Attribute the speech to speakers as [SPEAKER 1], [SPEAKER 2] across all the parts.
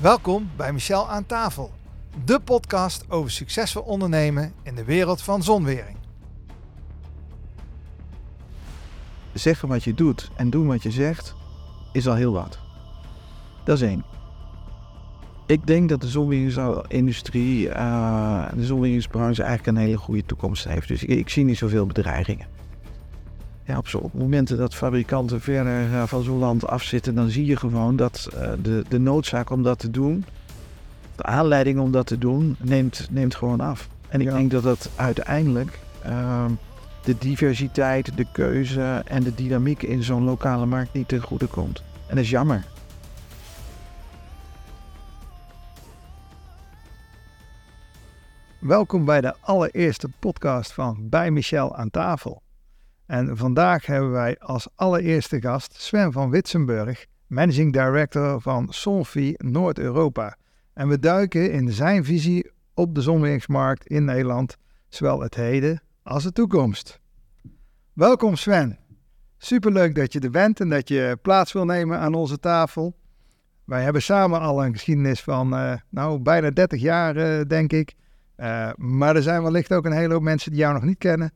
[SPEAKER 1] Welkom bij Michel aan tafel, de podcast over succesvol ondernemen in de wereld van zonwering.
[SPEAKER 2] Zeggen wat je doet en doen wat je zegt is al heel wat. Dat is één. Ik denk dat de zonweringsindustrie, uh, de zonweringsbranche eigenlijk een hele goede toekomst heeft. Dus ik, ik zie niet zoveel bedreigingen. Ja, op, op momenten dat fabrikanten verder uh, van zo'n land afzitten, dan zie je gewoon dat uh, de, de noodzaak om dat te doen, de aanleiding om dat te doen, neemt, neemt gewoon af. En ik ja. denk dat dat uiteindelijk uh, de diversiteit, de keuze en de dynamiek in zo'n lokale markt niet ten goede komt. En dat is jammer.
[SPEAKER 1] Welkom bij de allereerste podcast van Bij Michel aan tafel. En vandaag hebben wij als allereerste gast Sven van Witsenburg, Managing Director van Solvi Noord-Europa. En we duiken in zijn visie op de zonweringsmarkt in Nederland, zowel het heden als de toekomst. Welkom Sven. Superleuk dat je er bent en dat je plaats wil nemen aan onze tafel. Wij hebben samen al een geschiedenis van uh, nou, bijna 30 jaar, uh, denk ik. Uh, maar er zijn wellicht ook een hele hoop mensen die jou nog niet kennen.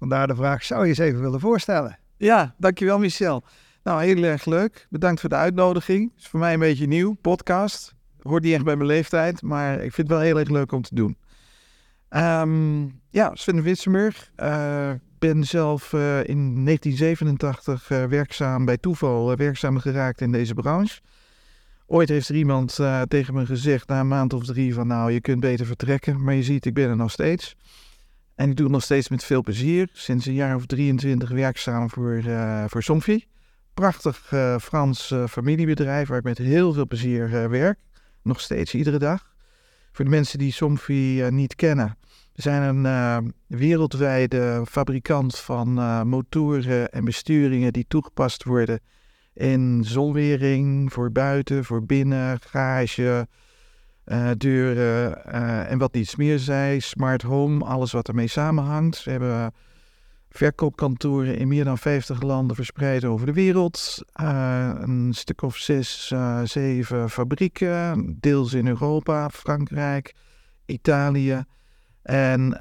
[SPEAKER 1] Vandaar de vraag, zou je eens even willen voorstellen?
[SPEAKER 2] Ja, dankjewel Michel. Nou, heel erg leuk. Bedankt voor de uitnodiging. Het is voor mij een beetje nieuw, podcast. Hoort niet echt bij mijn leeftijd, maar ik vind het wel heel erg leuk om te doen. Um, ja, Sven Witsenburg. Uh, ben zelf uh, in 1987 uh, werkzaam, bij toeval werkzaam geraakt in deze branche. Ooit heeft er iemand tegen me gezegd na een maand of drie van nou, je kunt beter vertrekken. Maar je ziet, ik ben er nog steeds. En ik doe nog steeds met veel plezier. Sinds een jaar of 23 werkzaam voor, uh, voor Somfy. Prachtig uh, Frans familiebedrijf waar ik met heel veel plezier werk. Nog steeds iedere dag. Voor de mensen die Somfy niet kennen. We zijn een wereldwijde fabrikant van motoren en besturingen die toegepast worden in zonwering, voor buiten, voor binnen, garage, uh, en wat niets meer zei, smart home, alles wat ermee samenhangt. We hebben verkoopkantoren in meer dan 50 landen verspreid over de wereld. Uh, een stuk of zes, zeven fabrieken, deels in Europa, Frankrijk, Italië. En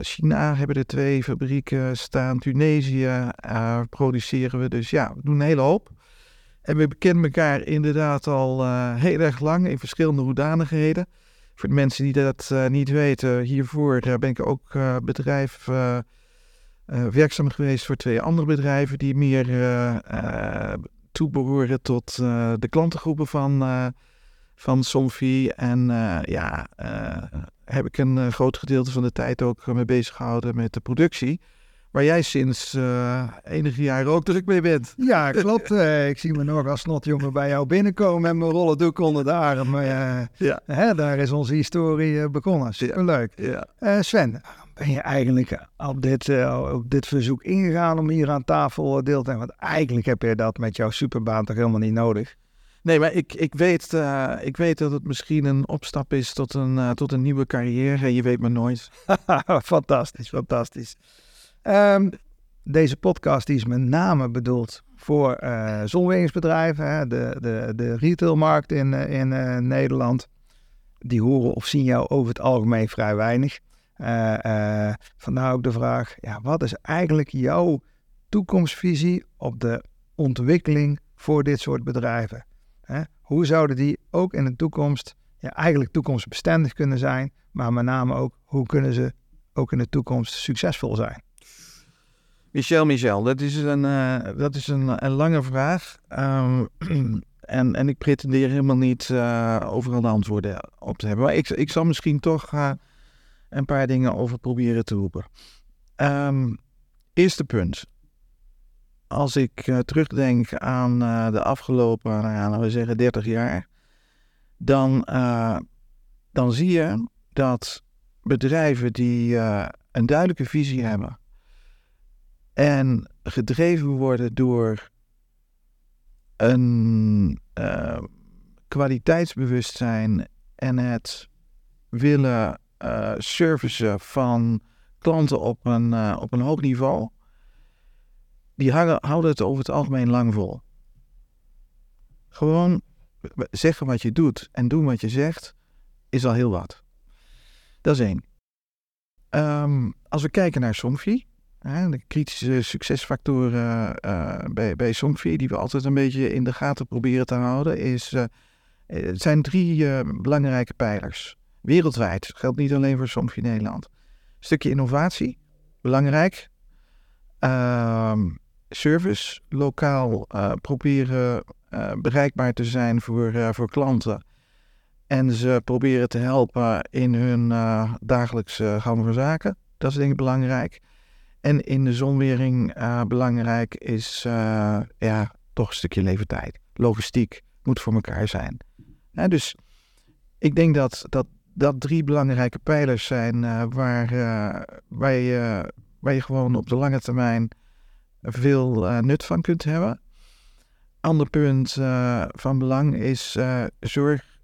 [SPEAKER 2] China hebben er twee fabrieken staan. Tunesië produceren we. Dus ja, we doen een hele hoop. En we kennen elkaar inderdaad al uh, heel erg lang in verschillende hoedanigheden. Voor de mensen die dat niet weten, hiervoor ben ik ook bedrijf werkzaam geweest voor twee andere bedrijven die meer toebehoren tot de klantengroepen van, van Somfy. En ja, heb ik een uh, groot gedeelte van de tijd ook mee bezig gehouden met de productie. Waar jij sinds uh, enige jaren ook druk mee bent.
[SPEAKER 1] Ja, klopt. uh, ik zie me nog als snotjongen bij jou binnenkomen met mijn rollen doek onder de arm. ja. Hè, daar is onze historie begonnen. Superleuk. Ja. Ja. Sven, ben je eigenlijk op dit, op dit verzoek ingegaan om hier aan tafel deel te nemen? Want eigenlijk heb je dat met jouw superbaan toch helemaal niet nodig?
[SPEAKER 2] Nee, maar ik, ik, weet, uh, ik weet dat het misschien een opstap is tot een, uh, tot een nieuwe carrière. Je weet maar nooit.
[SPEAKER 1] fantastisch, fantastisch. Um, deze podcast die is met name bedoeld voor uh, zonweringsbedrijven. Hè, de, de, de retailmarkt in, in Nederland. Die horen of zien jou over het algemeen vrij weinig. vandaar ook de vraag, ja, wat is eigenlijk jouw toekomstvisie op de ontwikkeling voor dit soort bedrijven? Hoe zouden die ook in de toekomst ja, eigenlijk toekomstbestendig kunnen zijn, maar met name ook hoe kunnen ze ook in de toekomst succesvol zijn?
[SPEAKER 2] Michel, Michel, dat is een, uh, dat is een, een lange vraag. Um, en, en ik pretendeer helemaal niet uh, overal de antwoorden op te hebben. Maar ik, ik zal misschien toch uh, een paar dingen over proberen te roepen. Um, eerste punt als ik terugdenk aan de afgelopen, nou laten we zeggen 30 jaar, dan, dan zie je dat bedrijven die een duidelijke visie hebben en gedreven worden door een kwaliteitsbewustzijn en het willen servicen van klanten op een, op een hoog niveau die houden het over het algemeen lang vol. Gewoon zeggen wat je doet en doen wat je zegt, is al heel wat. Dat is één. Ehm, als we kijken naar Somfy, de kritische succesfactoren uh, bij, bij die we altijd een beetje in de gaten proberen te houden, is, uh, het zijn drie belangrijke pijlers. Wereldwijd, geldt niet alleen voor Somfy Nederland. Stukje innovatie, belangrijk. Ehm, service, lokaal proberen bereikbaar te zijn voor, voor klanten. En ze proberen te helpen in hun dagelijkse gang van zaken. Dat is denk ik belangrijk. En in de zonwering uh, belangrijk is uh, ja, toch een stukje levertijd. Logistiek moet voor elkaar zijn. dus ik denk dat, dat dat drie belangrijke pijlers zijn uh, waar, waar, je, waar je gewoon op de lange termijn veel nut van kunt hebben. Ander punt van belang is zorg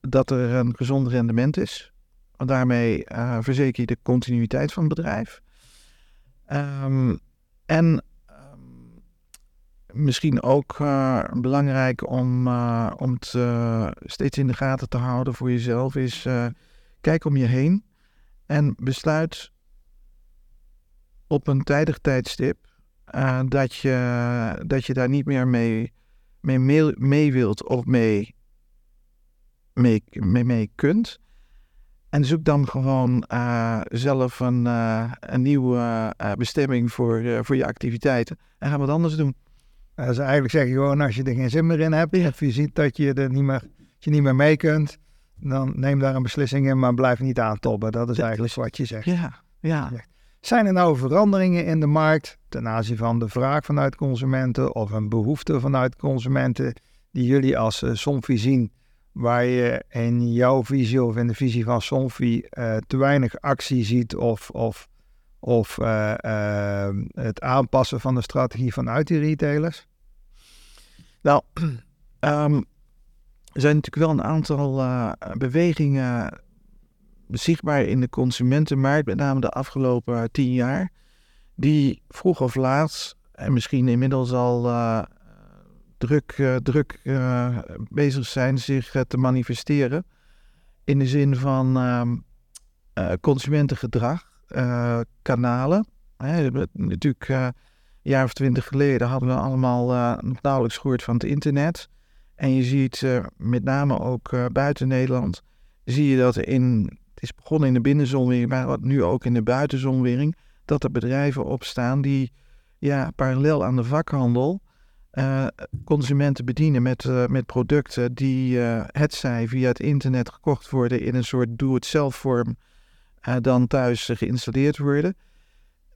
[SPEAKER 2] dat er een gezond rendement is. Want daarmee verzeker je de continuïteit van het bedrijf. Um, en um, misschien ook uh, belangrijk om, uh, om het uh, steeds in de gaten te houden voor jezelf is kijk om je heen en besluit op een tijdig tijdstip dat, je, dat je daar niet meer mee, mee, mee, wilt of mee, mee, mee kunt. En zoek dan gewoon uh, zelf een, uh, een nieuwe uh, bestemming voor, voor je activiteiten. En ga wat anders doen.
[SPEAKER 1] Is eigenlijk zeggen gewoon als je er geen zin meer in hebt. Ja. Of je ziet dat je er niet meer, je niet meer mee kunt. Dan neem daar een beslissing in, maar blijf niet aantobben. Dat is eigenlijk wat je zegt.
[SPEAKER 2] Ja, ja.
[SPEAKER 1] Zijn er nou veranderingen in de markt ten aanzien van de vraag vanuit consumenten of een behoefte vanuit consumenten die jullie als Somfy zien waar je in jouw visie of in de visie van Sonfi uh, te weinig actie ziet of, of, of uh, uh, het aanpassen van de strategie vanuit die retailers?
[SPEAKER 2] Nou, um, er zijn natuurlijk wel een aantal bewegingen zichtbaar in de consumentenmarkt, met name de afgelopen tien jaar, die vroeg of laat, en misschien inmiddels al druk, uh, druk uh, bezig zijn zich uh, te manifesteren. In de zin van ehm, consumentengedrag, kanalen. Natuurlijk, een jaar of twintig geleden hadden we allemaal nog nauwelijks gehoord van het internet. En je ziet met name ook buiten Nederland, zie je dat in, het is begonnen in de binnenzonwering, maar wat nu ook in de buitenzonwering, dat er bedrijven opstaan die ja, parallel aan de vakhandel uh, consumenten bedienen met, uh, met producten die uh, het zij via het internet gekocht worden in een soort do-it-zelf vorm dan thuis geïnstalleerd worden.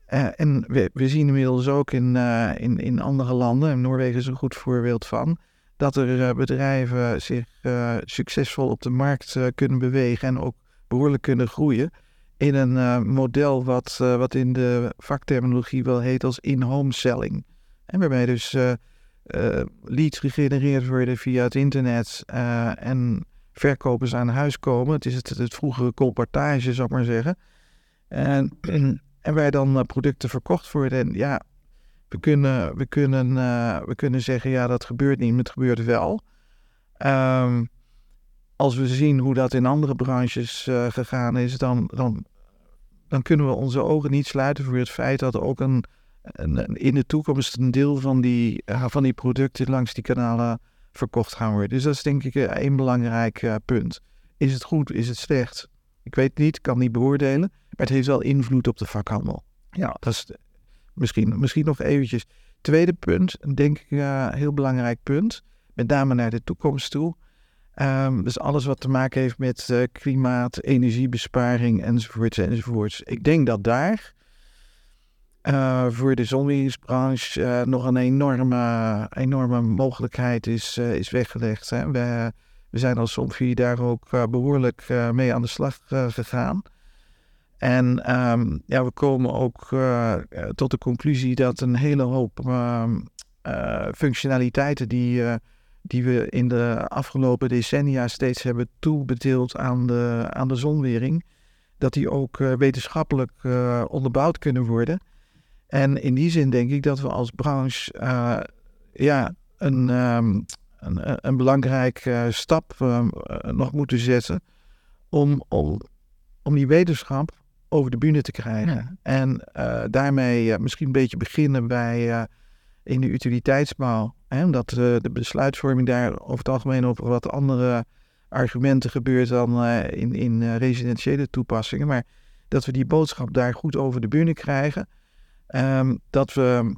[SPEAKER 2] en we, we, zien inmiddels ook in, in, in andere landen, en Noorwegen is een goed voorbeeld van, dat er bedrijven zich succesvol op de markt kunnen bewegen en ook behoorlijk kunnen groeien in een model wat, wat in de vakterminologie wel heet als in-home selling. En waarbij dus uh, leads gegenereerd worden via het internet uh, en verkopers aan huis komen. Het is het, het vroegere colportage, zou ik maar zeggen. En, en waar dan uh, producten verkocht worden. En ja, we kunnen, we, kunnen, we kunnen zeggen, ja, dat gebeurt niet, maar het gebeurt wel. Um, als we zien hoe dat in andere branches gegaan is, dan, dan, dan kunnen we onze ogen niet sluiten voor het feit dat ook een in de toekomst een deel van die, eh, van die producten langs die kanalen verkocht gaan worden. Dus dat is denk ik eh, belangrijk uh, punt. Is het goed, is het slecht? Ik weet het niet, kan niet beoordelen. Maar het heeft wel invloed op de vakhandel. Ja, dat is misschien, misschien nog eventjes. Tweede punt, denk ik een heel belangrijk punt. Met name naar de toekomst toe. Um, dus alles wat te maken heeft met klimaat, energiebesparing enzovoorts enzovoorts. Ik denk dat daar uh, voor de zonweringsbranche uh, nog een enorme, enorme mogelijkheid is, uh, is weggelegd. Hè. We, we zijn als Somfy daar ook behoorlijk mee aan de slag gegaan. En um, ja, we komen ook tot de conclusie dat een hele hoop ehm, functionaliteiten die, die we in de afgelopen decennia steeds hebben toebedeeld aan de, aan de zonwering, dat die ook wetenschappelijk onderbouwd kunnen worden. En in die zin denk ik dat we als branche uh, ja, een, um, een, een belangrijke stap nog moeten zetten om, om, om die wetenschap over de bühne te krijgen. En daarmee misschien een beetje beginnen bij in de utiliteitsbouw. Hè, omdat de besluitvorming daar over het algemeen over wat andere argumenten gebeurt dan in, in residentiële toepassingen. Maar dat we die boodschap daar goed over de bühne krijgen. Ehm, dat we,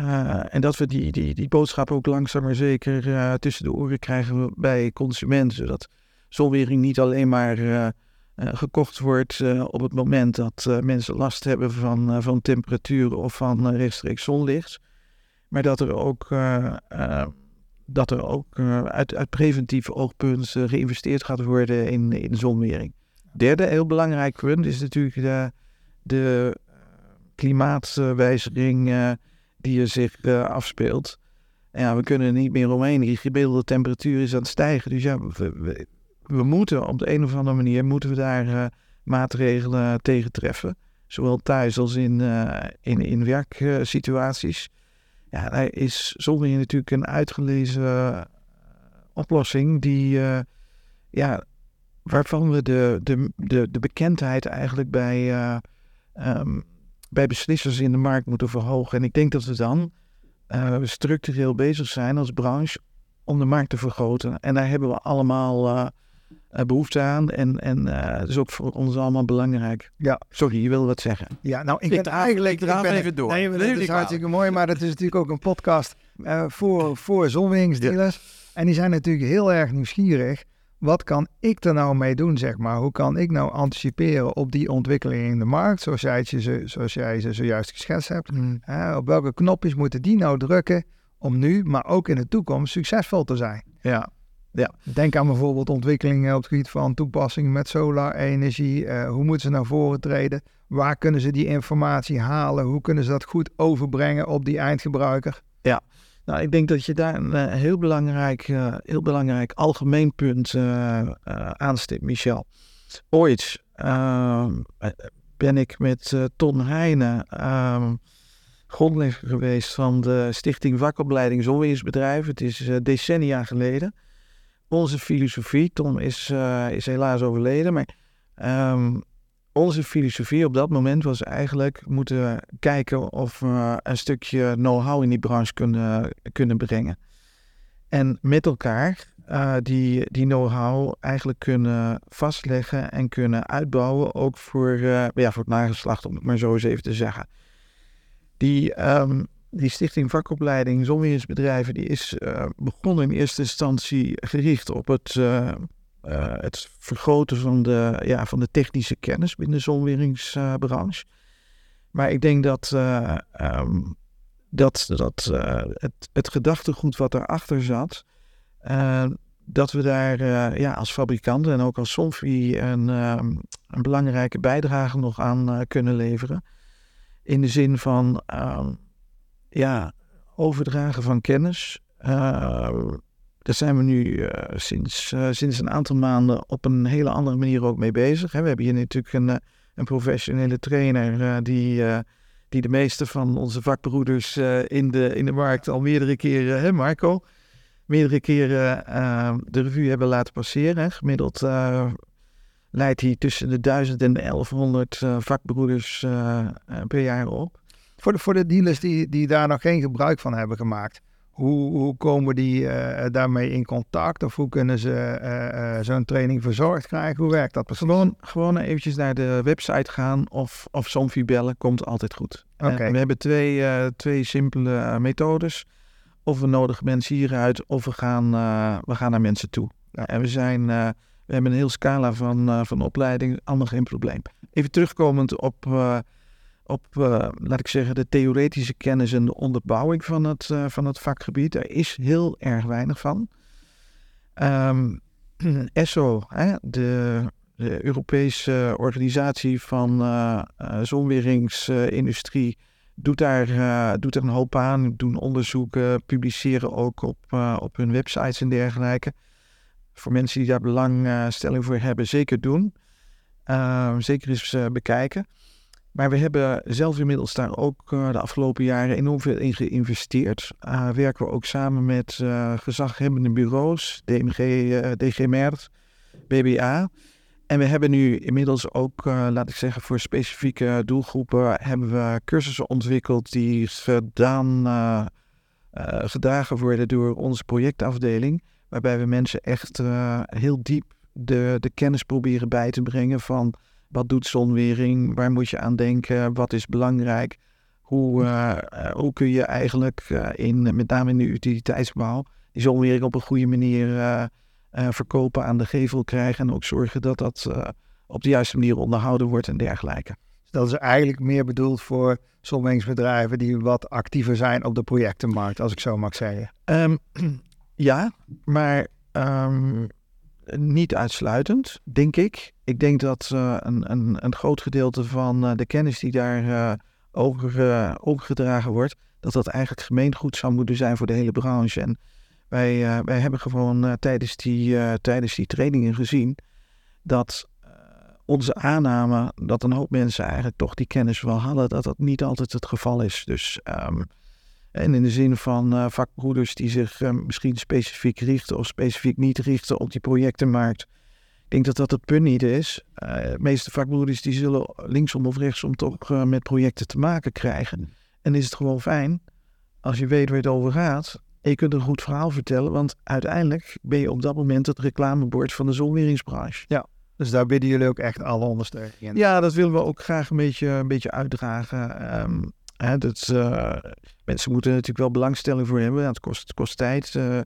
[SPEAKER 2] uh, en dat we die, die, die boodschap ook langzaam maar zeker uh, tussen de oren krijgen bij consumenten. Zodat zonwering niet alleen maar uh, gekocht wordt op het moment dat mensen last hebben van, van temperatuur of van rechtstreeks zonlicht. Maar dat er ook, dat er ook uit, uit preventief oogpunt geïnvesteerd gaat worden in, in zonwering. Derde heel belangrijk punt is natuurlijk de, de klimaatwijziging uh, die er zich uh, afspeelt. Ja, we kunnen er niet meer omheen. Die gemiddelde temperatuur is aan het stijgen. Dus ja, we, we, moeten op de een of andere manier moeten we daar uh, maatregelen tegen treffen. Zowel thuis als in, in, in werksituaties. ja, daar is zonwering natuurlijk een uitgelezen oplossing die, ja, waarvan we de, de, de, de bekendheid eigenlijk bij um, bij beslissers in de markt moeten verhogen. En ik denk dat we dan uh, structureel bezig zijn als branche om de markt te vergroten. En daar hebben we allemaal uh, behoefte aan. En, en uh, dat is ook voor ons allemaal belangrijk. Ja. Sorry, je wil wat zeggen.
[SPEAKER 1] Ja, nou, ik, ik ben eigenlijk...
[SPEAKER 2] Ik draaf even door.
[SPEAKER 1] Nee, dat is hartstikke mooi, maar dat is natuurlijk ook een podcast voor, voor zonweringsdealers. Ja. En die zijn natuurlijk heel erg nieuwsgierig wat kan ik er nou mee doen, zeg maar? Hoe kan ik nou anticiperen op die ontwikkelingen in de markt, zoals jij, ze, zoals jij ze zojuist geschetst hebt? Mm. op welke knopjes moeten die nou drukken om nu, maar ook in de toekomst, succesvol te zijn?
[SPEAKER 2] Ja. Ja.
[SPEAKER 1] Denk aan bijvoorbeeld ontwikkelingen op het gebied van toepassingen met solarenergie. Uh, hoe moeten ze naar voren treden? Waar kunnen ze die informatie halen? Hoe kunnen ze dat goed overbrengen op die eindgebruiker?
[SPEAKER 2] Nou, ik denk dat je daar een uh, heel, belangrijk, uh, heel belangrijk algemeen punt uh, aanstipt, Michel. Ooit ehm, ben ik met Ton Heijnen ehm, grondlegger geweest van de Stichting Vakopleiding Zonweersbedrijven. Het is decennia geleden. Onze filosofie, Tom is, is helaas overleden, maar um, onze filosofie op dat moment was eigenlijk moeten kijken of we een stukje know-how in die branche kunnen, kunnen brengen. En met elkaar uh, die, die know-how eigenlijk kunnen vastleggen en kunnen uitbouwen, ook voor, uh, ja, voor het nageslacht, om het maar zo eens even te zeggen. Die, um, die stichting vakopleiding zonweersbedrijven, die is uh, begonnen in eerste instantie gericht op het uh, het vergroten van de, ja, van de technische kennis binnen de zonweringsbranche. maar ik denk dat, uh, um, dat, dat uh, het, het gedachtegoed wat daarachter zat, dat we daar ja, als fabrikanten en ook als Somfy een, um, een belangrijke bijdrage nog aan kunnen leveren. In de zin van um, ja, overdragen van kennis, daar zijn we nu uh, sinds, uh, sinds een aantal maanden op een hele andere manier ook mee bezig. Hè. We hebben hier natuurlijk een, uh, een professionele trainer die, die de meeste van onze vakbroeders in, de, in de markt al meerdere keren, hè Marco, meerdere keren de revue hebben laten passeren. Hè. Gemiddeld leidt hij tussen de 1000 en de 1100 vakbroeders per jaar op.
[SPEAKER 1] Voor de, voor de dealers die, die daar nog geen gebruik van hebben gemaakt, hoe, hoe komen die uh, daarmee in contact? Of hoe kunnen ze uh, uh, zo'n training verzorgd krijgen? Hoe werkt dat precies?
[SPEAKER 2] Gewoon, gewoon eventjes naar de website gaan of, of Somfy bellen, komt altijd goed. Okay. we hebben twee, twee simpele methodes. Of we nodigen mensen hieruit, of we gaan, we gaan naar mensen toe. Ja. En we, zijn, we hebben een heel scala van, van opleiding, allemaal geen probleem. Even terugkomend op op, uh, laat ik zeggen, de theoretische kennis en de onderbouwing van het, uh, van het vakgebied. Er is heel erg weinig van. Um, ESSO, hè, de, de, Europese organisatie van uh, zonweringsindustrie, doet, daar, doet er een hoop aan. Doen onderzoeken, publiceren ook op, op hun websites en dergelijke. Voor mensen die daar belangstelling voor hebben, zeker doen. Ehm, zeker eens bekijken. Maar we hebben zelf inmiddels daar ook de afgelopen jaren enorm veel in geïnvesteerd. werken we ook samen met gezaghebbende bureaus, DMG, DG Merkt, BBA. En we hebben nu inmiddels ook, laat ik zeggen, voor specifieke doelgroepen hebben we cursussen ontwikkeld die gedaan, gedragen worden door onze projectafdeling. Waarbij we mensen echt heel diep de, de kennis proberen bij te brengen van wat doet zonwering, waar moet je aan denken, wat is belangrijk, hoe, uh, hoe kun je eigenlijk uh, in, met name in de utiliteitsbouw, die zonwering op een goede manier uh, verkopen, aan de gevel krijgen en ook zorgen dat dat op de juiste manier onderhouden wordt en dergelijke.
[SPEAKER 1] Dus dat is eigenlijk meer bedoeld voor zonweringsbedrijven die wat actiever zijn op de projectenmarkt, als ik zo mag zeggen.
[SPEAKER 2] Um, ja, maar um, niet uitsluitend, denk ik. Ik denk dat uh, een, een, een, groot gedeelte van uh, de kennis die daar uh, over, overgedragen wordt, dat dat eigenlijk gemeengoed zou moeten zijn voor de hele branche. En wij, wij hebben gewoon tijdens, die, tijdens die trainingen gezien dat onze aanname dat een hoop mensen eigenlijk toch die kennis wel hadden, dat dat niet altijd het geval is. Dus um, en in de zin van uh, vakbroeders die zich uh, misschien specifiek richten of specifiek niet richten op die projectenmarkt. Ik denk dat dat het punt niet is. Uh, de meeste vakbroeders die zullen linksom of rechtsom toch met projecten te maken krijgen. En is het gewoon fijn als je weet waar het over gaat. En je kunt een goed verhaal vertellen, want uiteindelijk ben je op dat moment het reclamebord van de zonweringsbranche.
[SPEAKER 1] Ja, dus daar bidden jullie ook echt alle ondersteuning in.
[SPEAKER 2] Ja, dat willen we ook graag een beetje, een beetje uitdragen. Um, Hè, dat, uh, mensen moeten er natuurlijk wel belangstelling voor hebben. Het kost, het kost tijd. Uh,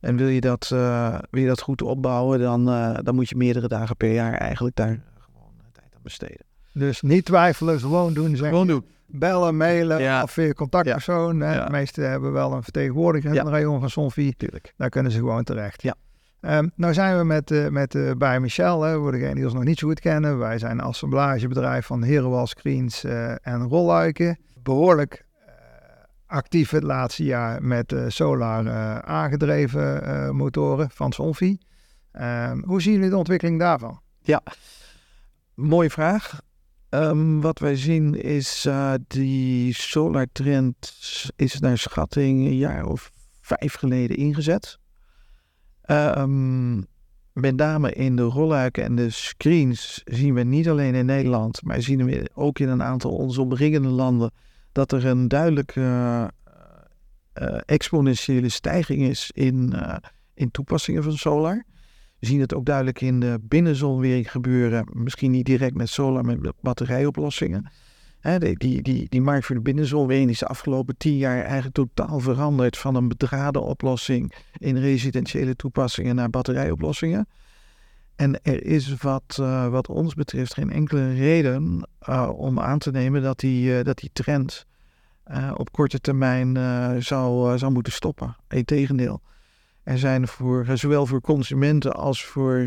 [SPEAKER 2] en wil je, dat, uh, wil je dat goed opbouwen, dan, dan moet je meerdere dagen per jaar eigenlijk daar gewoon tijd aan besteden.
[SPEAKER 1] Dus niet twijfelen, gewoon doen.
[SPEAKER 2] Zeg. Gewoon doen.
[SPEAKER 1] Bellen, mailen ja. of via contactpersoon. Ja. De meesten hebben wel een vertegenwoordiger in de regio van Sonfi.
[SPEAKER 2] Tuurlijk.
[SPEAKER 1] Daar kunnen ze gewoon terecht.
[SPEAKER 2] Ja.
[SPEAKER 1] Um, nou zijn we met, uh, met uh, bij Michel, hè, voor degenen die ons nog niet zo goed kennen. Wij zijn een assemblagebedrijf van Herenwal Screens uh, en Rolluiken behoorlijk uh, actief het laatste jaar met uh, solar uh, aangedreven motoren van Sonfi. Ehm, hoe zien jullie de ontwikkeling daarvan?
[SPEAKER 2] Ja, mooie vraag. Um, wat wij zien is die solar trend is naar schatting een jaar of vijf geleden ingezet. Um, met name in de rolluiken en de screens zien we niet alleen in Nederland, maar zien we ook in een aantal onze omringende landen dat er een duidelijke uh, exponentiële stijging is in, uh, in toepassingen van solar. We zien het ook duidelijk in de binnenzonwering gebeuren. Misschien niet direct met solar, maar met batterijoplossingen. Die, die, die, die markt voor de binnenzonwering is de afgelopen tien jaar eigenlijk totaal veranderd van een bedraden oplossing in residentiële toepassingen naar batterijoplossingen. En er is wat, uh, wat ons betreft geen enkele reden uh, om aan te nemen dat die, uh, dat die trend op korte termijn zou, zou moeten stoppen. Integendeel. Er zijn voor, zowel voor consumenten als voor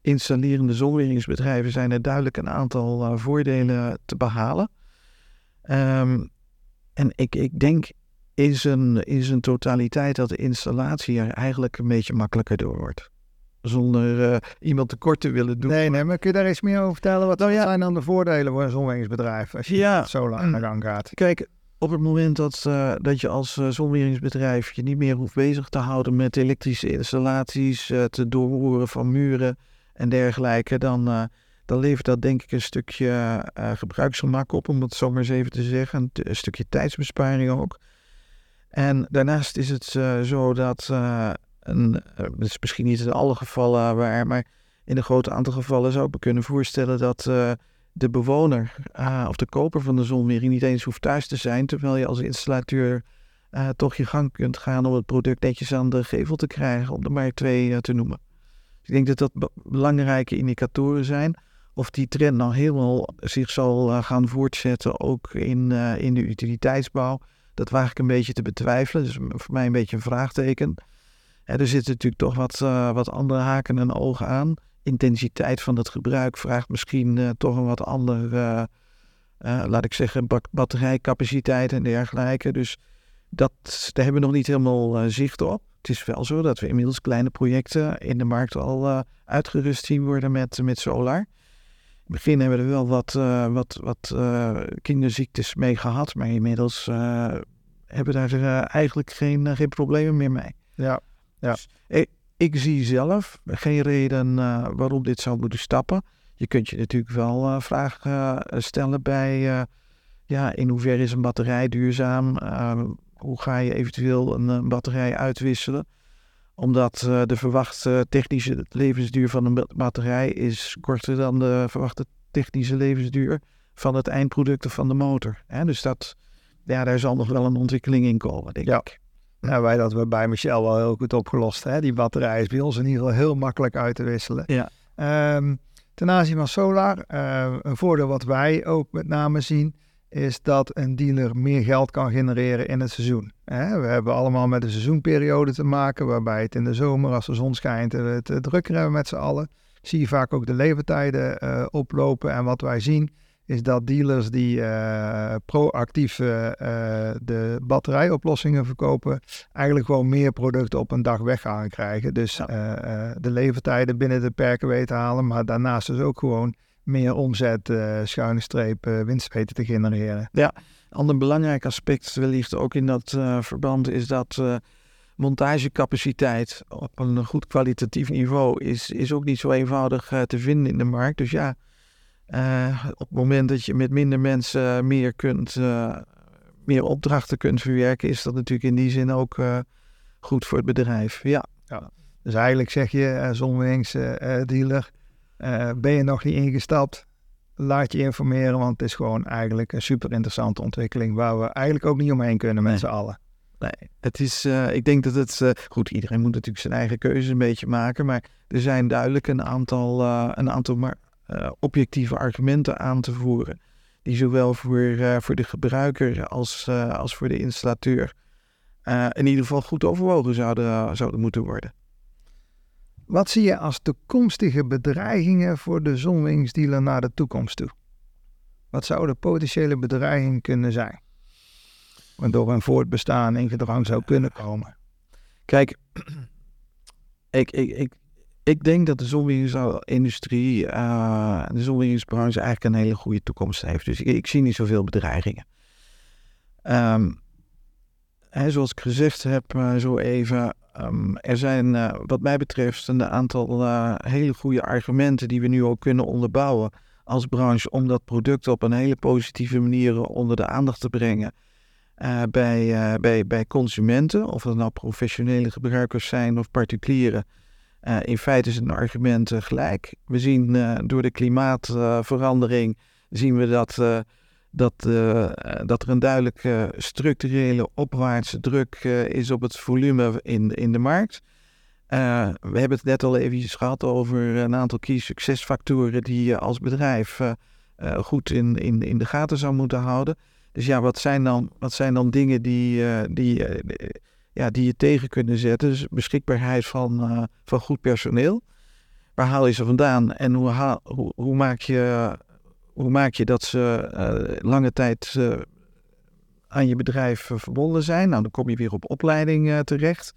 [SPEAKER 2] installerende zonweringsbedrijven zijn er duidelijk een aantal voordelen te behalen. Um, en ik, ik denk in zijn, in zijn totaliteit dat de installatie er eigenlijk een beetje makkelijker door wordt zonder uh, iemand tekort te willen doen.
[SPEAKER 1] Nee, nee, maar kun je daar eens meer over vertellen? Wat, nou, ja. zijn dan de voordelen voor een zonweringsbedrijf als je ja. zo lang naar gang gaat?
[SPEAKER 2] Kijk, op het moment dat, uh, dat je als uh, zonweringsbedrijf je niet meer hoeft bezig te houden met elektrische installaties, te doorhoren van muren en dergelijke, dan, dan levert dat denk ik een stukje gebruiksgemak op, om het zo maar eens even te zeggen. Een, een stukje tijdsbesparing ook. En daarnaast is het zo dat en, uh, is misschien niet in alle gevallen waar, maar in een groot aantal gevallen zou ik me kunnen voorstellen dat uh, de bewoner uh, of de koper van de zonwering niet eens hoeft thuis te zijn, terwijl je als installateur toch je gang kunt gaan om het product netjes aan de gevel te krijgen, om er maar twee te noemen. Dus ik denk dat dat belangrijke indicatoren zijn. Of die trend nou helemaal zich zal gaan voortzetten, ook in, in de utiliteitsbouw, dat waag ik een beetje te betwijfelen. Dus voor mij een beetje een vraagteken er zitten natuurlijk toch wat, uh, wat andere haken en ogen aan. Intensiteit van het gebruik vraagt misschien uh, toch een wat ander, uh, laat ik zeggen, batterijcapaciteit en dergelijke. Dus dat, daar hebben we nog niet helemaal zicht op. Het is wel zo dat we inmiddels kleine projecten in de markt al uitgerust zien worden met, met solar. het begin hebben we er wel wat, wat, wat kinderziektes mee gehad, maar inmiddels hebben we daar eigenlijk geen, geen problemen meer mee.
[SPEAKER 1] Ja, ja.
[SPEAKER 2] Dus, ik, ik, zie zelf geen reden waarom dit zou moeten stappen. Je kunt je natuurlijk wel vragen stellen bij, ja, in hoeverre is een batterij duurzaam? hoe ga je eventueel een, een batterij uitwisselen? Omdat de verwachte technische levensduur van een batterij is korter dan de verwachte technische levensduur van het eindproduct of van de motor. Hè? Dus dat, ja, daar zal nog wel een ontwikkeling in komen, denk
[SPEAKER 1] ja.
[SPEAKER 2] ik.
[SPEAKER 1] Nou, wij dat we bij Michel wel heel goed opgelost. Hè? Die batterij is bij ons in ieder geval heel makkelijk uit te wisselen.
[SPEAKER 2] Ja.
[SPEAKER 1] Um, ten aanzien van solar, uh, een voordeel wat wij ook met name zien, is dat een dealer meer geld kan genereren in het seizoen. We hebben allemaal met een seizoenperiode te maken, waarbij het in de zomer, als de zon schijnt, het drukker hebben met z'n allen. Zie je vaak ook de levertijden uh, oplopen. En wat wij zien, is dat dealers die uh, proactief uh, de batterijoplossingen verkopen, eigenlijk gewoon meer producten op een dag weg gaan krijgen. Dus ja. de levertijden binnen de perken weten halen, maar daarnaast dus ook gewoon meer omzet, schuine streep, winst weten te genereren.
[SPEAKER 2] Ja, een ander belangrijk aspect wellicht ook in dat verband is dat montagecapaciteit op een goed kwalitatief niveau is, is ook niet zo eenvoudig te vinden in de markt. Dus ja, op het moment dat je met minder mensen meer kunt, meer opdrachten kunt verwerken, is dat natuurlijk in die zin ook goed voor het bedrijf. Ja.
[SPEAKER 1] ja. Dus eigenlijk zeg je, zonwings dealer, ben je nog niet ingestapt? Laat je informeren, want het is gewoon eigenlijk een super interessante ontwikkeling waar we eigenlijk ook niet omheen kunnen met
[SPEAKER 2] nee.
[SPEAKER 1] z'n allen.
[SPEAKER 2] Nee, het is, uh, ik denk dat het, uh, goed, iedereen moet natuurlijk zijn eigen keuzes een beetje maken, maar er zijn duidelijk een aantal, een aantal maar, objectieve argumenten aan te voeren, die zowel voor, voor de gebruiker als, als voor de installateur in ieder geval goed overwogen zouden, zouden moeten worden.
[SPEAKER 1] Wat zie je als toekomstige bedreigingen voor de zonwingsdealer naar de toekomst toe? Wat zouden potentiële bedreigingen kunnen zijn? Waardoor een voortbestaan in gedrang zou kunnen komen.
[SPEAKER 2] Kijk, ik, ik, ik, ik denk dat de zonwingsindustrie, uh, de zonwingsbranche eigenlijk een hele goede toekomst heeft. Dus ik, zie niet zoveel bedreigingen. Um, zoals ik gezegd heb, uh, zo even, Um, er zijn uh, wat mij betreft een aantal hele goede argumenten die we nu ook kunnen onderbouwen als branche om dat product op een hele positieve manier onder de aandacht te brengen uh, bij, bij, bij consumenten, of dat nou professionele gebruikers zijn of particulieren. In feite is het een argument gelijk. We zien door de klimaatverandering zien we dat dat, dat er een duidelijke structurele opwaartse druk is op het volume in, in de markt. We hebben het net al even gehad over een aantal key succesfactoren die je als bedrijf goed in, in, in de gaten zou moeten houden. Dus ja, wat zijn dan, wat zijn dan dingen die, die, ja, die je tegen kunnen zetten? Dus beschikbaarheid van, van goed personeel. Waar haal je ze vandaan en hoe, hoe, maak je hoe maak je dat ze uh, lange tijd uh, aan je bedrijf verbonden zijn? Nou, dan kom je weer op opleiding terecht.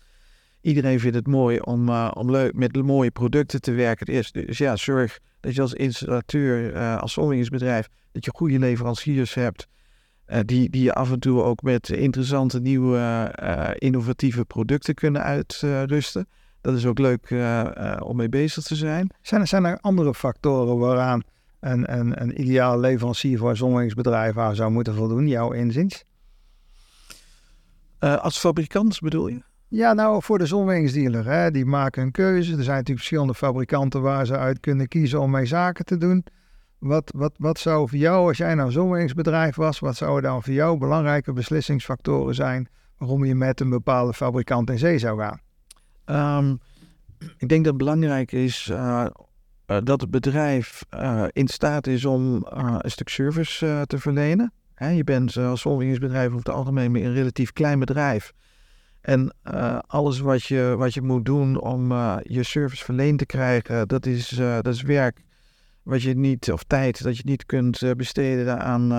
[SPEAKER 2] Iedereen vindt het mooi om, om leuk met mooie producten te werken. Dus, dus ja, zorg dat je als installateur, als zonwingsbedrijf, dat je goede leveranciers hebt. Die, die je af en toe ook met interessante, nieuwe, innovatieve producten kunnen uitrusten. Dat is ook leuk om mee bezig te zijn.
[SPEAKER 1] Zijn er, zijn er andere factoren waaraan een, een, een ideaal leverancier voor een zonwingsbedrijf aan zou moeten voldoen, jouw inziens?
[SPEAKER 2] Als fabrikant bedoel je?
[SPEAKER 1] Ja, nou voor de zonwingsdealer. Hè, die maken een keuze. Er zijn natuurlijk verschillende fabrikanten waar ze uit kunnen kiezen om mee zaken te doen. Wat, wat, wat zou voor jou, als jij nou een zonwingsbedrijf was, wat zouden dan voor jou belangrijke beslissingsfactoren zijn waarom je met een bepaalde fabrikant in zee zou gaan?
[SPEAKER 2] Um, ik denk dat het belangrijk is uh, uh, dat het bedrijf uh, in staat is om een stuk service te verlenen. Hè, je bent als zonwingsbedrijf over het algemeen een relatief klein bedrijf. En alles wat je, wat je moet doen om je service verleend te krijgen, dat is, dat is werk wat je niet, of tijd, dat je niet kunt besteden aan,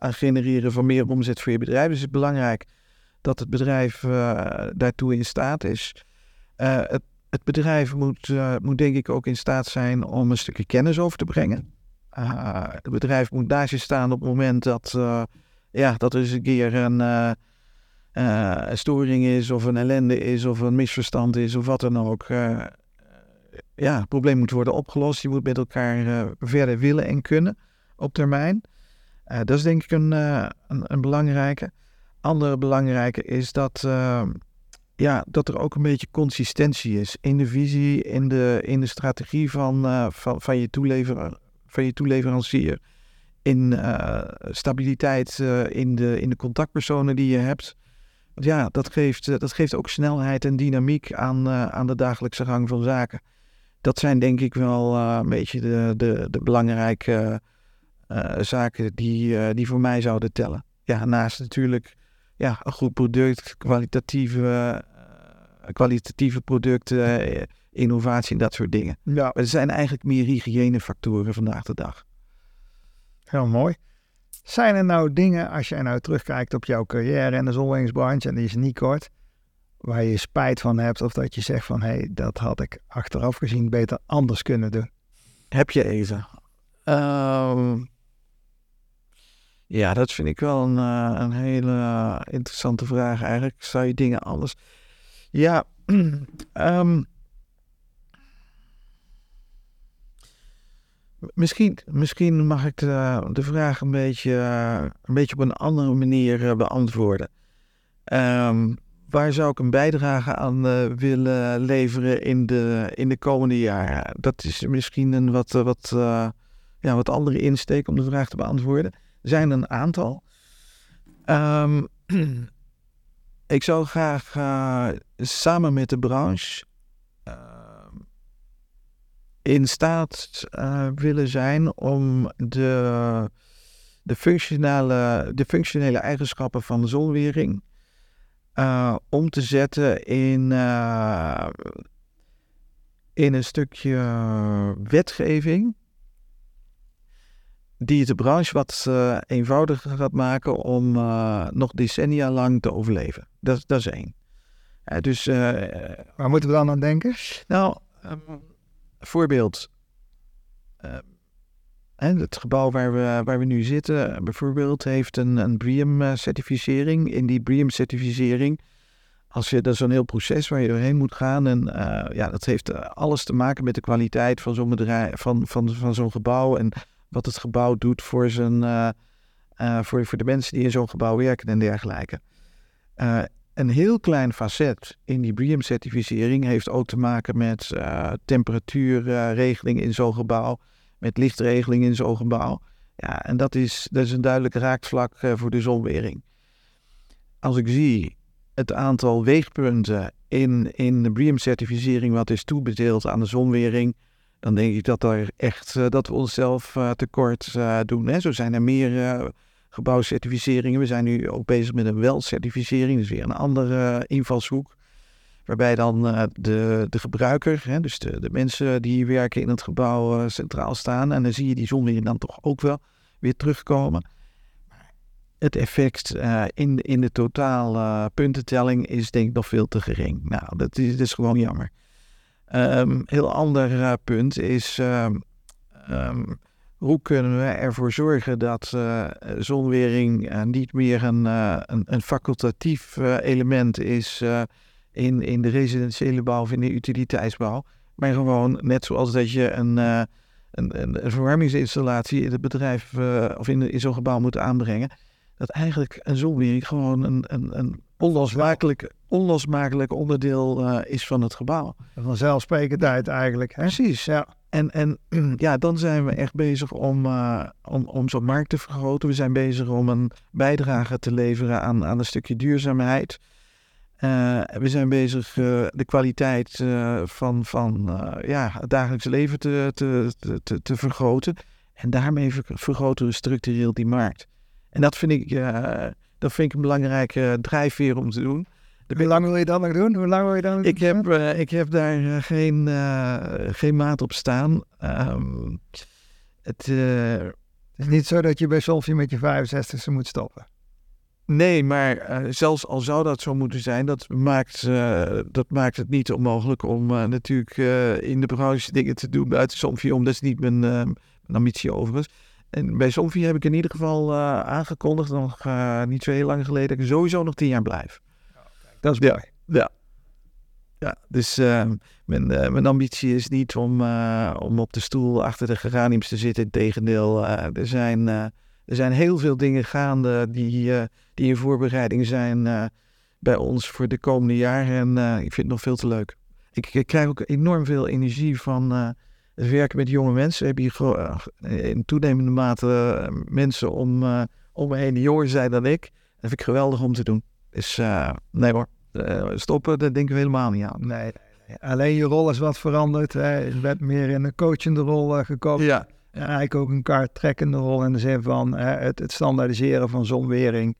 [SPEAKER 2] aan genereren van meer omzet voor je bedrijf. Dus het is belangrijk dat het bedrijf daartoe in staat is. het het bedrijf moet, moet denk ik ook in staat zijn om een stukje kennis over te brengen. Het bedrijf moet je staan op het moment dat, ja, dat er eens een keer een, een, storing is, of een ellende is, of een misverstand is, of wat dan ook. Ja, het probleem moet worden opgelost. Je moet met elkaar verder willen en kunnen op termijn. dat is denk ik een, een, een belangrijke. Andere belangrijke is dat ja, dat er ook een beetje consistentie is in de visie, in de, in de strategie van, uh, van, van, je van je toeleverancier. In uh, stabiliteit uh, in, de, in de contactpersonen die je hebt. Ja, dat geeft, dat geeft ook snelheid en dynamiek aan, aan de dagelijkse gang van zaken. Dat zijn denk ik wel een beetje de, de, de belangrijke zaken die, die voor mij zouden tellen. Ja, naast natuurlijk ja, een goed product, kwalitatieve, kwalitatieve producten, innovatie en dat soort dingen. Ja. Maar er zijn eigenlijk meer hygiënefactoren vandaag de dag.
[SPEAKER 1] Heel mooi. Zijn er nou dingen, als je nou terugkijkt op jouw carrière in de zonweringsbranche, en die is niet kort, waar je spijt van hebt of dat je zegt van hé, hey, dat had ik achteraf gezien beter anders kunnen doen?
[SPEAKER 2] Heb je even? Uh, ja, dat vind ik wel een, uh, een hele uh, interessante vraag eigenlijk. Zou je dingen anders... Ja, um, misschien, misschien mag ik de, de vraag een beetje, uh, een beetje op een andere manier beantwoorden. Um, waar zou ik een bijdrage aan willen leveren in de, in de komende jaren? Dat is misschien een wat, wat, ja, wat andere insteek om de vraag te beantwoorden zijn een aantal. Um, ik zou graag samen met de branche uh, in staat willen zijn om de, de, functionele, de functionele eigenschappen van de zonwering om te zetten in, in een stukje wetgeving die de branche wat uh, eenvoudiger gaat maken om nog decennia lang te overleven. Dat, dat is één. Dus,
[SPEAKER 1] Waar moeten we dan aan denken?
[SPEAKER 2] Nou, um, voorbeeld. Het gebouw waar we, waar we nu zitten, bijvoorbeeld, heeft een, een BREEAM-certificering. In die BREEAM-certificering, als je, dat is heel proces waar je doorheen moet gaan. En ja, dat heeft alles te maken met de kwaliteit van zo'n bedrijf, van, van, van zo'n gebouw. En wat het gebouw doet voor, zijn, voor, voor de mensen die in zo'n gebouw werken en dergelijke. Een heel klein facet in die BREEAM-certificering heeft ook te maken met temperatuurregeling in zo'n gebouw, met lichtregeling in zo'n gebouw. Ja, en dat is, dat is een duidelijk raakvlak voor de zonwering. Als ik zie het aantal weegpunten in, in de BREEAM-certificering wat is toebedeeld aan de zonwering, dan denk ik dat, er echt, uh, dat we onszelf uh, tekort doen. Hè. Zo zijn er meer gebouwcertificeringen. We zijn nu ook bezig met een WEL-certificering, dus weer een andere invalshoek. Waarbij dan de, de gebruiker, hè, dus de, de mensen die werken in het gebouw, centraal staan. En dan zie je die zonwering dan toch ook wel weer terugkomen. Het effect in, in de totaal puntentelling is denk ik nog veel te gering. Nou, dat is, gewoon jammer. Um, heel ander punt is um, um, hoe kunnen we ervoor zorgen dat zonwering niet meer een, een, een, facultatief element is in, in de residentiële bouw of in de utiliteitsbouw, maar gewoon net zoals dat je een, een, een, verwarmingsinstallatie in het bedrijf of in, in zo'n gebouw moet aanbrengen, dat eigenlijk een zonwering gewoon een, een, een onlosmakelijk, onlosmakelijk onderdeel uh, is van het gebouw.
[SPEAKER 1] Vanzelfsprekendheid eigenlijk. Hè?
[SPEAKER 2] Precies, ja. En, en ja, dan zijn we echt bezig om, uh, om, om zo'n markt te vergroten. We zijn bezig om een bijdrage te leveren aan, aan een stukje duurzaamheid. Uh, we zijn bezig de kwaliteit van, van ja, het dagelijks leven te, te, te, te vergroten. En daarmee vergroten we structureel die markt. En dat vind ik dat vind ik een belangrijke drijfveer om te doen.
[SPEAKER 1] Hoe lang wil je dat nog doen? Hoe lang wil je dan
[SPEAKER 2] ik heb, ik heb daar geen, geen maat op staan. Um,
[SPEAKER 1] het, het, is niet zo dat je bij Solvie met je 65ste moet stoppen.
[SPEAKER 2] Nee, maar zelfs al zou dat zo moeten zijn, dat maakt, dat maakt het niet onmogelijk om natuurlijk in de branche dingen te doen buiten Solvie om. Dat is niet mijn, ambitie overigens. En bij Somfy heb ik in ieder geval uh, aangekondigd, nog uh, niet zo heel lang geleden, dat ik sowieso nog tien jaar blijf.
[SPEAKER 1] Dat is mooi.
[SPEAKER 2] Ja, ja. dus uh, mijn, mijn ambitie is niet om, om op de stoel achter de geraniums te zitten. Integendeel, er, zijn, er zijn heel veel dingen gaande die, die in voorbereiding zijn bij ons voor de komende jaren. En ik vind het nog veel te leuk. Ik, ik krijg ook enorm veel energie van het werken met jonge mensen. Heb je in toenemende mate mensen om, om me heen die jonger zijn dan ik. Dat vind ik geweldig om te doen. Dus nee hoor, stoppen, dat denken we helemaal niet aan.
[SPEAKER 1] Nee, nee. alleen je rol is wat veranderd. Hè. Je bent meer in een coachende rol gekomen.
[SPEAKER 2] Ja.
[SPEAKER 1] En eigenlijk ook een kaarttrekkende rol in de zin van het, het standaardiseren van zonwering.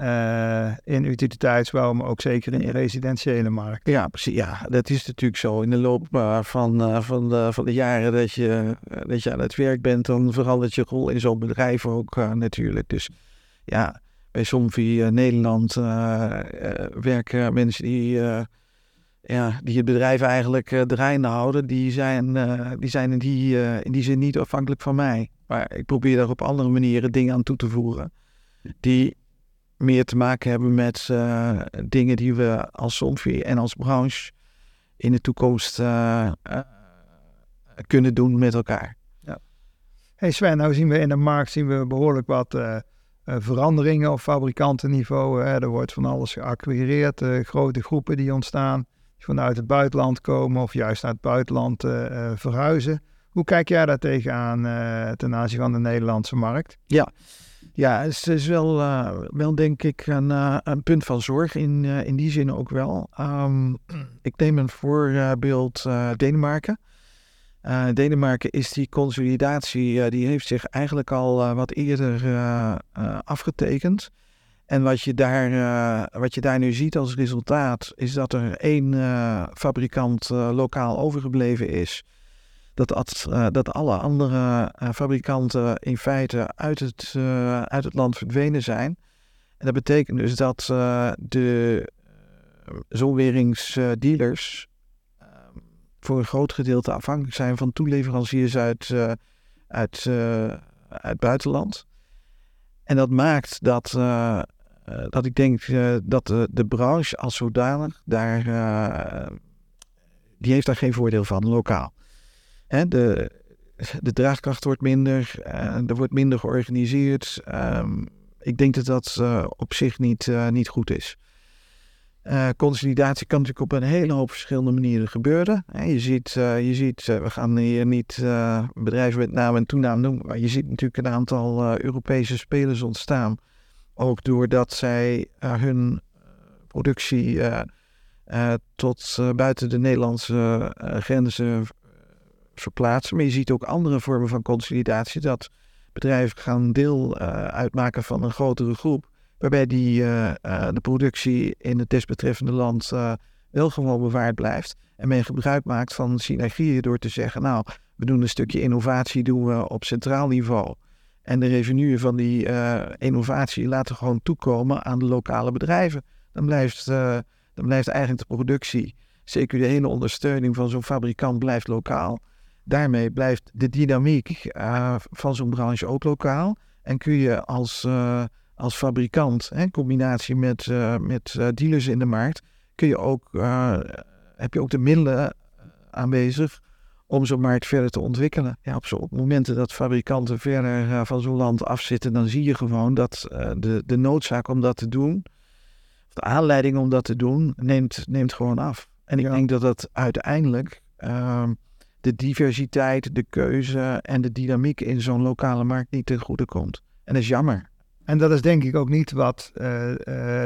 [SPEAKER 1] Uh, in utiliteitsbouw, maar ook zeker in de residentiële markt.
[SPEAKER 2] Ja, precies. Ja, dat is natuurlijk zo. In de loop van, uh, van, de, van de jaren dat je, dat je aan het werk bent, dan verandert je rol in zo'n bedrijf ook natuurlijk. Dus ja, bij Somfy Nederland werken mensen die, ja, die het bedrijf eigenlijk draaiende houden. Die zijn, die zijn in, die, in die zin niet afhankelijk van mij. Maar ik probeer daar op andere manieren dingen aan toe te voegen. Die meer te maken hebben met uh, dingen die we als Somfy en als branche in de toekomst uh, uh, kunnen doen met elkaar.
[SPEAKER 1] Ja. Hey Sven, nou zien we in de markt zien we behoorlijk wat veranderingen op fabrikantenniveau. Hè. Er wordt van alles geacquireerd, grote groepen die ontstaan, die vanuit het buitenland komen of juist naar het buitenland verhuizen. Hoe kijk jij daar tegenaan ten aanzien van de Nederlandse markt?
[SPEAKER 2] Ja, ja, het is wel, uh, wel denk ik een, uh, een punt van zorg in, uh, in die zin ook wel. Um, ik neem een voorbeeld Denemarken. Denemarken is die consolidatie, die heeft zich eigenlijk al wat eerder afgetekend. En wat je, daar, wat je daar nu ziet als resultaat, is dat er één fabrikant lokaal overgebleven is dat, uh, dat alle andere uh, fabrikanten in feite uit het, uh, uit het land verdwenen zijn. En dat betekent dus dat de zonweringsdealers voor een groot gedeelte afhankelijk zijn van toeleveranciers uit, uit, uit buitenland. En dat maakt dat, dat ik denk dat de, de branche als zodanig daar, die heeft daar geen voordeel van, lokaal. De, de draagkracht wordt minder, uh, er wordt minder georganiseerd. Um, ik denk dat dat uh, op zich niet, uh, niet goed is. consolidatie kan natuurlijk op een hele hoop verschillende manieren gebeuren. je ziet, je ziet we gaan hier niet bedrijven met naam en toenaam noemen, maar je ziet natuurlijk een aantal Europese spelers ontstaan. Ook doordat zij hun productie tot buiten de Nederlandse grenzen verplaatsen. Maar je ziet ook andere vormen van consolidatie. Dat bedrijven gaan deel uh, uitmaken van een grotere groep. Waarbij die, uh, uh, de productie in het desbetreffende land wel gewoon bewaard blijft. En men gebruik maakt van synergieën door te zeggen... nou, we doen een stukje innovatie doen we op centraal niveau. En de revenue van die innovatie laten gewoon toekomen aan de lokale bedrijven. Dan blijft, dan blijft eigenlijk de productie, zeker de hele ondersteuning van zo'n fabrikant, blijft lokaal daarmee blijft de dynamiek uh, van zo'n branche ook lokaal. En kun je als, uh, als fabrikant, in combinatie met, uh, met dealers in de markt, kun je ook, heb je ook de middelen aanwezig om zo'n markt verder te ontwikkelen. Ja, op, zo, op momenten dat fabrikanten verder van zo'n land afzitten, dan zie je gewoon dat de, de noodzaak om dat te doen, de aanleiding om dat te doen, neemt, neemt gewoon af. En ik ja. denk dat dat uiteindelijk ehm, de diversiteit, de keuze en de dynamiek in zo'n lokale markt niet ten goede komt. En dat is jammer.
[SPEAKER 1] En dat is denk ik ook niet wat uh, uh,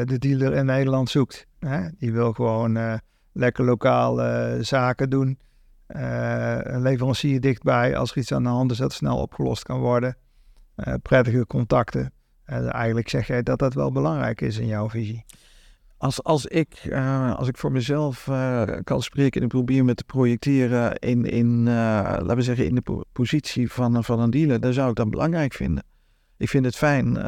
[SPEAKER 1] de dealer in Nederland zoekt. Hè? Die wil gewoon uh, lekker lokaal zaken doen. een leverancier dichtbij. Als er iets aan de hand is dat snel opgelost kan worden. prettige contacten. eigenlijk zeg jij dat dat wel belangrijk is in jouw visie.
[SPEAKER 2] Als, als, ik, uh, als ik voor mezelf uh, kan spreken en probeer me te projecteren in, in uh, laten we zeggen, in de positie van, van een dealer, dan zou ik dat belangrijk vinden. Ik vind het fijn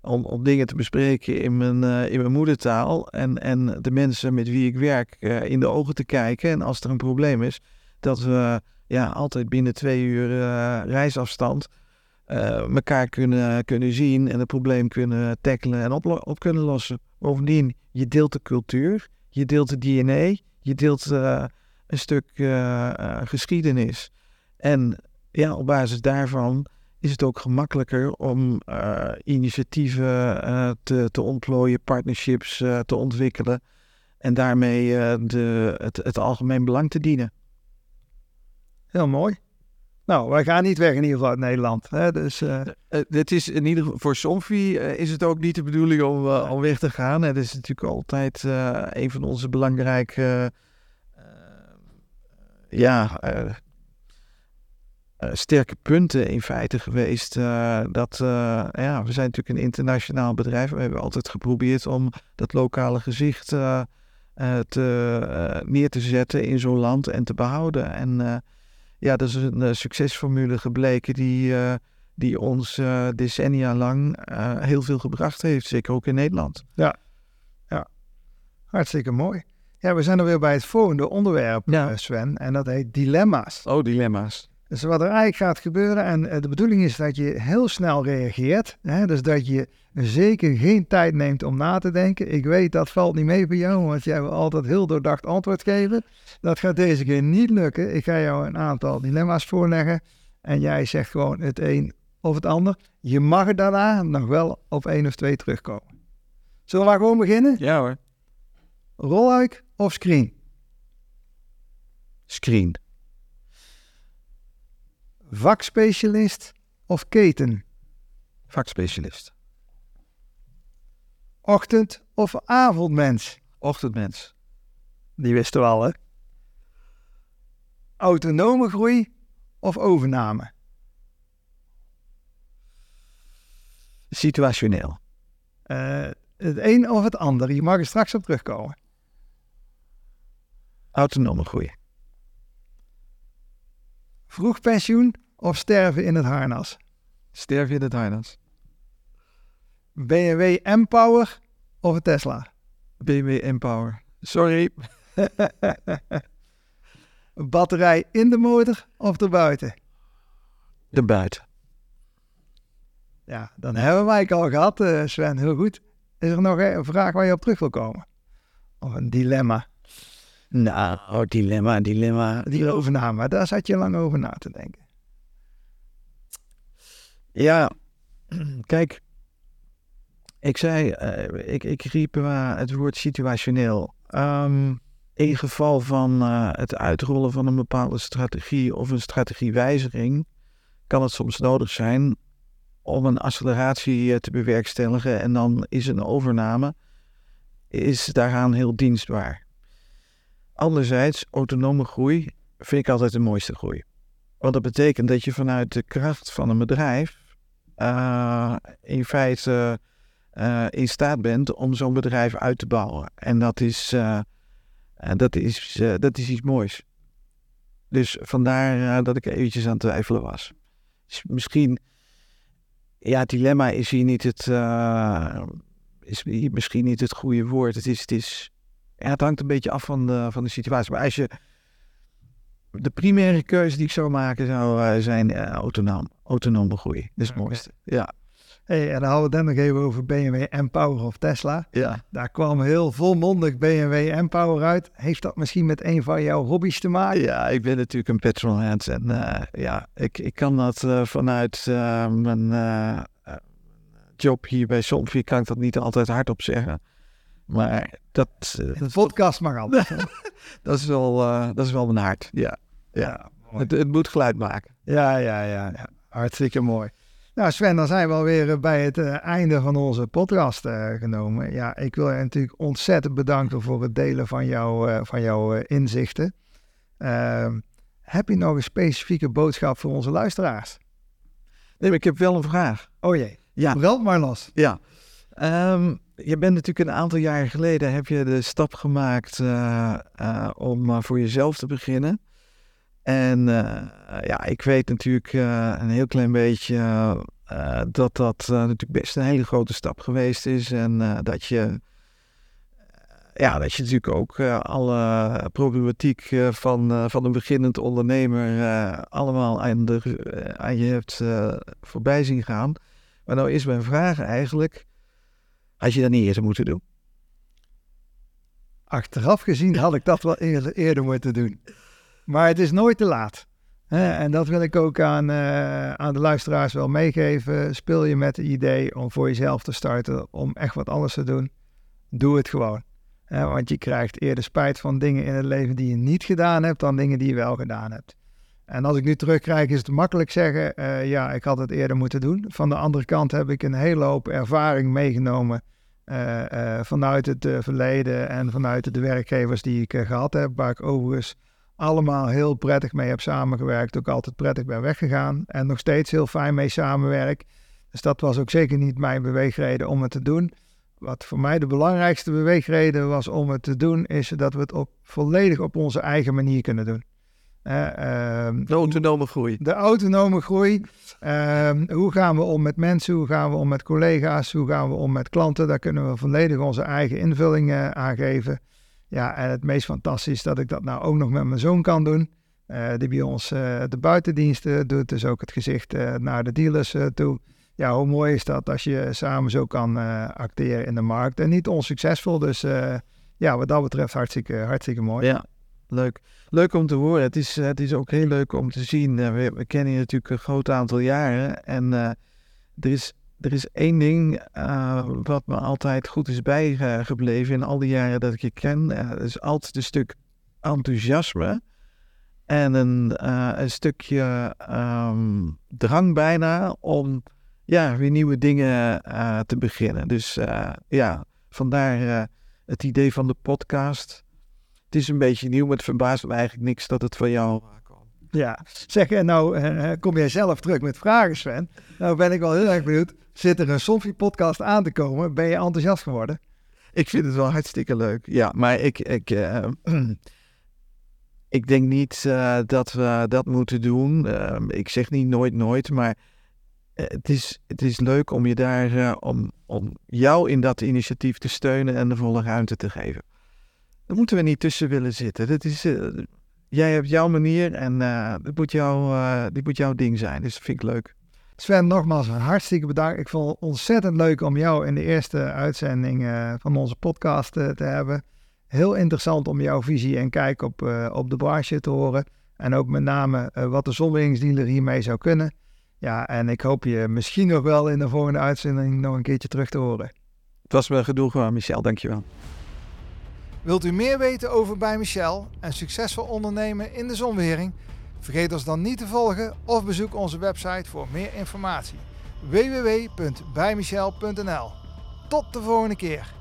[SPEAKER 2] om, om dingen te bespreken in mijn, in mijn moedertaal en, en de mensen met wie ik werk in de ogen te kijken. En als er een probleem is, dat we ja, altijd binnen twee uur eh, reisafstand elkaar kunnen, kunnen zien en het probleem kunnen tackelen en op, op kunnen lossen. Bovendien, je deelt de cultuur, je deelt de DNA, je deelt een stuk geschiedenis. En ja, op basis daarvan is het ook gemakkelijker om initiatieven te, te ontplooien, partnerships te ontwikkelen en daarmee de, het algemeen belang te dienen.
[SPEAKER 1] Heel mooi. Nou, wij gaan niet weg in ieder geval uit Nederland. Hè? Dus,
[SPEAKER 2] het is in ieder geval voor Somfy is het ook niet de bedoeling om, om weg te gaan. Het is natuurlijk altijd een van onze belangrijke ja, uh, sterke punten in feite geweest. Uh, dat, uh, ja, we zijn natuurlijk een internationaal bedrijf. We hebben altijd geprobeerd om dat lokale gezicht te, neer te zetten in zo'n land en te behouden. En ja, dat is een succesformule gebleken die, die ons decennia lang heel veel gebracht heeft. Zeker ook in Nederland.
[SPEAKER 1] Ja, ja. hartstikke mooi. Ja, we zijn er weer bij het volgende onderwerp, ja. Sven. En dat heet dilemma's.
[SPEAKER 2] Oh, dilemma's.
[SPEAKER 1] Dus wat er eigenlijk gaat gebeuren, en eh, de bedoeling is dat je heel snel reageert. Hè? Dus dat je zeker geen tijd neemt om na te denken. Ik weet dat valt niet mee voor jou, want jij wil altijd heel doordacht antwoord geven. Dat gaat deze keer niet lukken. Ik ga jou een aantal dilemma's voorleggen en jij zegt gewoon het een of het ander. Je mag er daarna nog wel op één of twee terugkomen. Zullen we maar gewoon beginnen?
[SPEAKER 2] Ja hoor.
[SPEAKER 1] Rolluik of screen?
[SPEAKER 2] Screen.
[SPEAKER 1] Vakspecialist of keten?
[SPEAKER 2] Vakspecialist.
[SPEAKER 1] Ochtend- of avondmens?
[SPEAKER 2] Ochtendmens.
[SPEAKER 1] Die wisten we al, hè? Autonome groei of overname?
[SPEAKER 2] Situationeel.
[SPEAKER 1] Uh, het een of het ander. Je mag er straks op terugkomen.
[SPEAKER 2] Autonome groei.
[SPEAKER 1] Vroeg pensioen of sterven in het harnas?
[SPEAKER 2] Sterven in het harnas.
[SPEAKER 1] BMW M-Power of een Tesla?
[SPEAKER 2] BMW M-Power. Sorry.
[SPEAKER 1] Batterij in de motor of erbuiten?
[SPEAKER 2] De buiten.
[SPEAKER 1] Ja, dan hebben wij het al gehad, eh, Sven. Heel goed. Is er nog een vraag waar je op terug wil komen? Of een dilemma?
[SPEAKER 2] Nou, dilemma, dilemma.
[SPEAKER 1] Die overname, daar zat je lang over na te denken.
[SPEAKER 2] Ja, kijk, ik zei, uh, ik, ik riep uh, het woord situationeel. Um, in geval van uh, het uitrollen van een bepaalde strategie of een strategiewijziging, kan het soms nodig zijn om een acceleratie te bewerkstelligen en dan is een overname is daaraan heel dienstbaar. Anderzijds, autonome groei vind ik altijd de mooiste groei. Want dat betekent dat je vanuit de kracht van een bedrijf uh, in feite uh, in staat bent om zo'n bedrijf uit te bouwen. En dat is, uh, dat is, dat is iets moois. Dus vandaar dat ik eventjes aan het twijfelen was. Dus misschien, ja, het dilemma is hier niet het, is misschien niet het goede woord. Het is, het is, ja, het hangt een beetje af van de, van de situatie. Maar als je de primaire keuze die ik zou maken zou uh, zijn uh, autonoom. Autonome groei. Dat is het mooiste. Ja.
[SPEAKER 1] Hey, en dan hadden we het net nog even over BMW M-Power of Tesla.
[SPEAKER 2] Ja.
[SPEAKER 1] Daar kwam heel volmondig BMW M-Power uit. Heeft dat misschien met een van jouw hobby's te maken?
[SPEAKER 2] Ja, ik ben natuurlijk een petrolhead. En uh, ja, ik, ik kan dat vanuit mijn job hier bij Somfy kan ik dat niet altijd hardop zeggen. Maar dat...
[SPEAKER 1] de podcast mag al.
[SPEAKER 2] dat, is wel, dat is wel mijn hart, ja. Ja, het, het, moet geluid maken.
[SPEAKER 1] Ja, ja, ja, ja. Hartstikke mooi. Nou Sven, dan zijn we alweer bij het uh, einde van onze podcast uh, genomen. Ja, ik wil je natuurlijk ontzettend bedanken voor het delen van, jou, uh, van jouw inzichten. Ehm, heb je nog een specifieke boodschap voor onze luisteraars?
[SPEAKER 2] Nee, maar ik heb wel een vraag.
[SPEAKER 1] Oh jee,
[SPEAKER 2] ja.
[SPEAKER 1] brand maar los.
[SPEAKER 2] Ja, um, je bent natuurlijk een aantal jaar geleden heb je de stap gemaakt om voor jezelf te beginnen. En ja, ik weet natuurlijk een heel klein beetje dat dat natuurlijk best een hele grote stap geweest is. En dat je ja, dat je natuurlijk ook alle problematiek van, van een beginnend ondernemer allemaal aan, de, aan je hebt voorbij zien gaan. Maar nou is mijn vraag eigenlijk, had je dat niet eerder moeten doen?
[SPEAKER 1] Achteraf gezien had ik dat wel eerder, moeten doen. Maar het is nooit te laat. En dat wil ik ook aan, aan de luisteraars wel meegeven. Speel je met het idee om voor jezelf te starten, om echt wat anders te doen. Doe het gewoon want je krijgt eerder spijt van dingen in het leven die je niet gedaan hebt dan dingen die je wel gedaan hebt. En als ik nu terugkrijg, is het makkelijk zeggen: uh, ja, ik had het eerder moeten doen. Van de andere kant heb ik een hele hoop ervaring meegenomen uh, uh, vanuit het verleden en vanuit de werkgevers die ik gehad heb, waar ik overigens allemaal heel prettig mee heb samengewerkt, ook altijd prettig ben weggegaan en nog steeds heel fijn mee samenwerk. Dus dat was ook zeker niet mijn beweegreden om het te doen wat voor mij de belangrijkste beweegreden was om het te doen, is dat we het op, volledig op onze eigen manier kunnen doen.
[SPEAKER 2] Uh, de autonome groei.
[SPEAKER 1] De autonome groei. Uh, hoe gaan we om met mensen? Hoe gaan we om met collega's? Hoe gaan we om met klanten? Daar kunnen we volledig onze eigen invulling uh, aan geven. Ja, en het meest fantastisch dat ik dat nou ook nog met mijn zoon kan doen. Uh, die bij ons uh, de buitendiensten doet, dus ook het gezicht naar de dealers toe ja, hoe mooi is dat als je samen zo kan acteren in de markt. En niet onsuccesvol, dus ja, wat dat betreft hartstikke, hartstikke mooi.
[SPEAKER 2] Ja, leuk. Leuk om te horen. Het is, het is ook heel leuk om te zien. we, we, kennen je natuurlijk een groot aantal jaren. En uh, er, is, er is één ding wat me altijd goed is bijgebleven in al die jaren dat ik je ken. dat is altijd een stuk enthousiasme. En een, een stukje um, drang bijna om ja, weer nieuwe dingen uh, te beginnen. Dus uh, ja, vandaar uh, het idee van de podcast. Het is een beetje nieuw, maar het verbaast me eigenlijk niks dat het van jou kwam.
[SPEAKER 1] Ja, zeg, en nou kom jij zelf terug met vragen, Sven. Nou ben ik wel heel erg benieuwd. Zit er een Sophie-podcast aan te komen? Ben je enthousiast geworden?
[SPEAKER 2] Ik vind het wel hartstikke leuk. Ja, maar ik, ik, ik denk niet dat we dat moeten doen. ik zeg niet nooit nooit, maar eh, het, is, het is leuk om je daar, om, om jou in dat initiatief te steunen en de volle ruimte te geven. Daar moeten we niet tussen willen zitten. Dat is, uh, jij hebt jouw manier en dit, moet jou, dit moet jouw ding zijn. Dus dat vind ik leuk.
[SPEAKER 1] Sven, nogmaals hartstikke bedankt. Ik vond het ontzettend leuk om jou in de eerste uitzending van onze podcast te hebben. Heel interessant om jouw visie en kijk op, op de branche te horen. En ook met name wat de zonweringsdealer hiermee zou kunnen. Ja, en ik hoop je misschien nog wel in de volgende uitzending nog een keertje terug te horen.
[SPEAKER 2] Het was me genoeg, Michel. Dankjewel.
[SPEAKER 1] Wilt u meer weten over Bij Michel en succesvol ondernemen in de zonwering? Vergeet ons dan niet te volgen of bezoek onze website voor meer informatie. www.bijmichel.nl Tot de volgende keer.